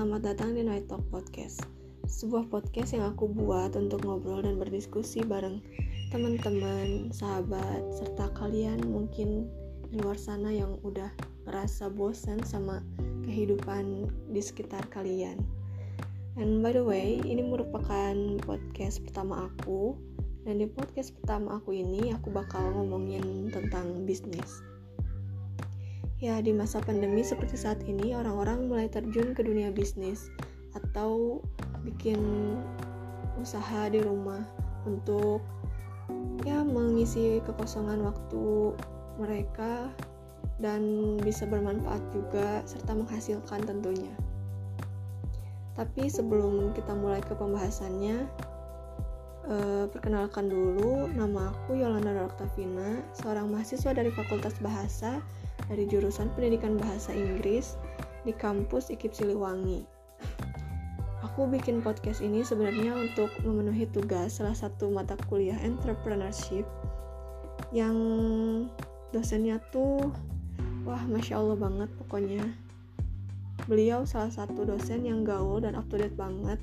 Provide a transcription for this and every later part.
selamat datang di Night Talk Podcast Sebuah podcast yang aku buat untuk ngobrol dan berdiskusi bareng teman-teman, sahabat, serta kalian mungkin di luar sana yang udah ngerasa bosan sama kehidupan di sekitar kalian. And by the way, ini merupakan podcast pertama aku Dan di podcast pertama aku ini aku bakal ngomongin tentang bisnis Ya, di masa pandemi seperti saat ini, orang-orang mulai terjun ke dunia bisnis atau bikin usaha di rumah untuk ya mengisi kekosongan waktu mereka dan bisa bermanfaat juga serta menghasilkan tentunya. Tapi sebelum kita mulai ke pembahasannya, eh, perkenalkan dulu nama aku Yolanda Oktavina, seorang mahasiswa dari Fakultas Bahasa dari jurusan Pendidikan Bahasa Inggris di kampus IKIP Siliwangi. Aku bikin podcast ini sebenarnya untuk memenuhi tugas salah satu mata kuliah entrepreneurship yang dosennya tuh wah masya Allah banget pokoknya beliau salah satu dosen yang gaul dan up to date banget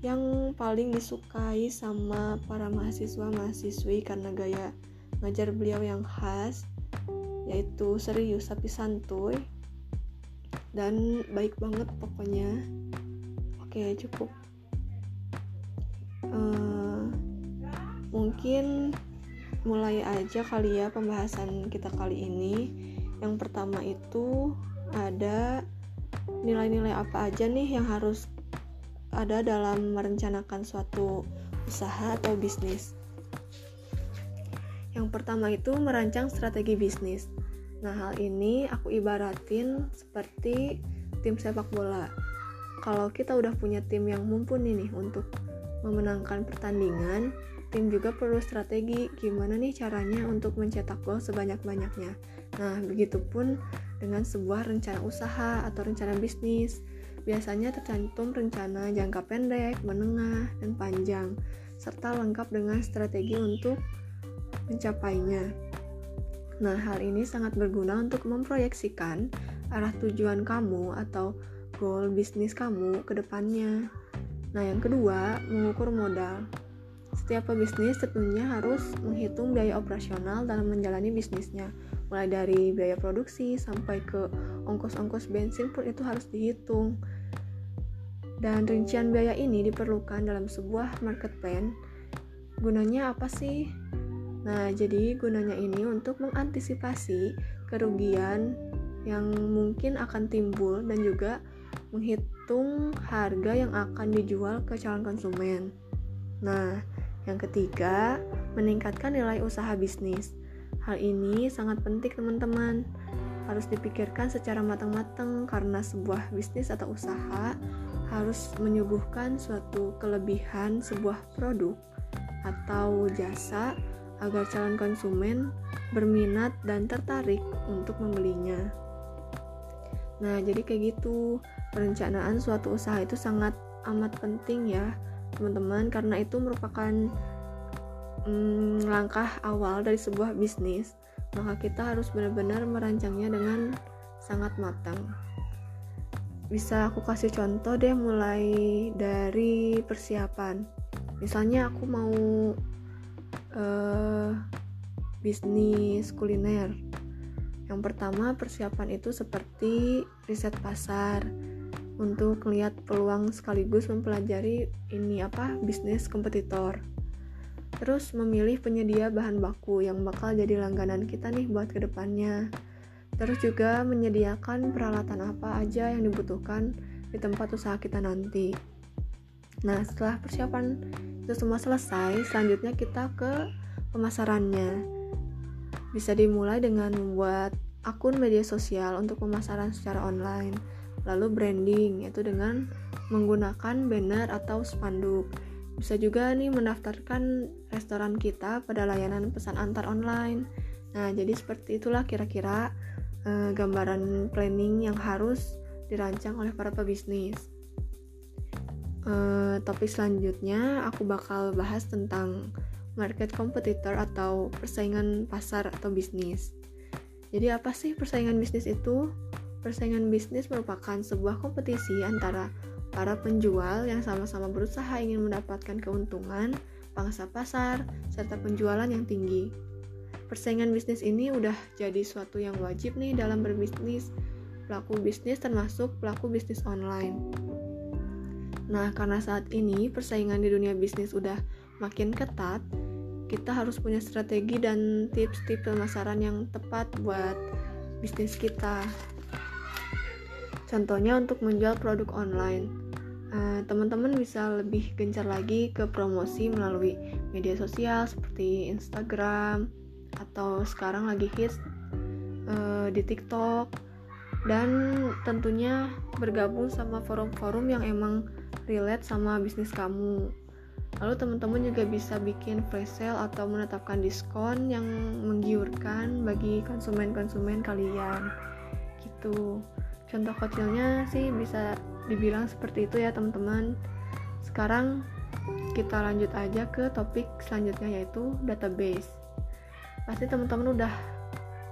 yang paling disukai sama para mahasiswa mahasiswi karena gaya ngajar beliau yang khas yaitu serius tapi santuy dan baik banget pokoknya. Oke cukup. Uh, mungkin mulai aja kali ya pembahasan kita kali ini. Yang pertama itu ada nilai-nilai apa aja nih yang harus ada dalam merencanakan suatu usaha atau bisnis yang pertama itu merancang strategi bisnis. Nah, hal ini aku ibaratin seperti tim sepak bola. Kalau kita udah punya tim yang mumpuni nih untuk memenangkan pertandingan, tim juga perlu strategi gimana nih caranya untuk mencetak gol sebanyak-banyaknya. Nah, begitupun dengan sebuah rencana usaha atau rencana bisnis. Biasanya tercantum rencana jangka pendek, menengah, dan panjang, serta lengkap dengan strategi untuk mencapainya. Nah, hal ini sangat berguna untuk memproyeksikan arah tujuan kamu atau goal bisnis kamu ke depannya. Nah, yang kedua, mengukur modal. Setiap pebisnis tentunya harus menghitung biaya operasional dalam menjalani bisnisnya. Mulai dari biaya produksi sampai ke ongkos-ongkos bensin pun itu harus dihitung. Dan rincian biaya ini diperlukan dalam sebuah market plan. Gunanya apa sih? Nah, jadi gunanya ini untuk mengantisipasi kerugian yang mungkin akan timbul dan juga menghitung harga yang akan dijual ke calon konsumen. Nah, yang ketiga, meningkatkan nilai usaha bisnis. Hal ini sangat penting, teman-teman. Harus dipikirkan secara matang-matang karena sebuah bisnis atau usaha harus menyuguhkan suatu kelebihan sebuah produk atau jasa agar calon konsumen berminat dan tertarik untuk membelinya. Nah, jadi kayak gitu. Perencanaan suatu usaha itu sangat amat penting ya, teman-teman, karena itu merupakan hmm, langkah awal dari sebuah bisnis. Maka kita harus benar-benar merancangnya dengan sangat matang. Bisa aku kasih contoh deh mulai dari persiapan. Misalnya aku mau uh, bisnis kuliner. Yang pertama, persiapan itu seperti riset pasar untuk melihat peluang sekaligus mempelajari ini apa bisnis kompetitor. Terus memilih penyedia bahan baku yang bakal jadi langganan kita nih buat ke depannya. Terus juga menyediakan peralatan apa aja yang dibutuhkan di tempat usaha kita nanti. Nah, setelah persiapan itu semua selesai, selanjutnya kita ke pemasarannya. Bisa dimulai dengan membuat akun media sosial untuk pemasaran secara online, lalu branding yaitu dengan menggunakan banner atau spanduk. Bisa juga nih mendaftarkan restoran kita pada layanan pesan antar online. Nah, jadi seperti itulah kira-kira eh, gambaran planning yang harus dirancang oleh para pebisnis uh, topik selanjutnya aku bakal bahas tentang market competitor atau persaingan pasar atau bisnis. Jadi apa sih persaingan bisnis itu? Persaingan bisnis merupakan sebuah kompetisi antara para penjual yang sama-sama berusaha ingin mendapatkan keuntungan, pangsa pasar, serta penjualan yang tinggi. Persaingan bisnis ini udah jadi suatu yang wajib nih dalam berbisnis, pelaku bisnis termasuk pelaku bisnis online. Nah, karena saat ini persaingan di dunia bisnis udah makin ketat, kita harus punya strategi dan tips-tips pemasaran yang tepat buat bisnis kita. Contohnya untuk menjual produk online. eh, teman-teman bisa lebih gencar lagi ke promosi melalui media sosial seperti Instagram atau sekarang lagi hits uh, di TikTok dan tentunya bergabung sama forum-forum yang emang relate sama bisnis kamu. Lalu teman-teman juga bisa bikin flash sale atau menetapkan diskon yang menggiurkan bagi konsumen-konsumen kalian. Gitu contoh kecilnya sih bisa dibilang seperti itu ya teman-teman sekarang kita lanjut aja ke topik selanjutnya yaitu database pasti teman-teman udah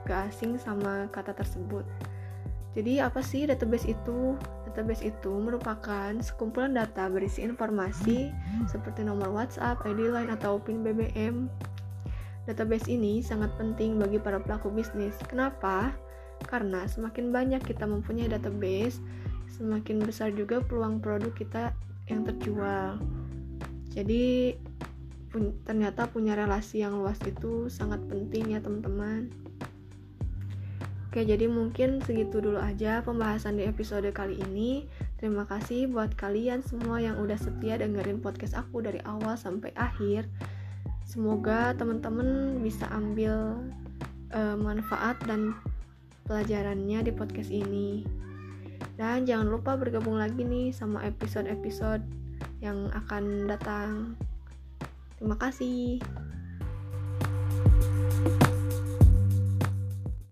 gak asing sama kata tersebut jadi apa sih database itu? Database itu merupakan sekumpulan data berisi informasi seperti nomor WhatsApp, ID line, atau PIN BBM. Database ini sangat penting bagi para pelaku bisnis. Kenapa? Karena semakin banyak kita mempunyai database, semakin besar juga peluang produk kita yang terjual. Jadi pun, ternyata punya relasi yang luas itu sangat penting ya teman-teman. Oke, jadi mungkin segitu dulu aja pembahasan di episode kali ini. Terima kasih buat kalian semua yang udah setia dengerin podcast aku dari awal sampai akhir. Semoga teman-teman bisa ambil uh, manfaat dan pelajarannya di podcast ini. Dan jangan lupa bergabung lagi nih sama episode-episode yang akan datang. Terima kasih.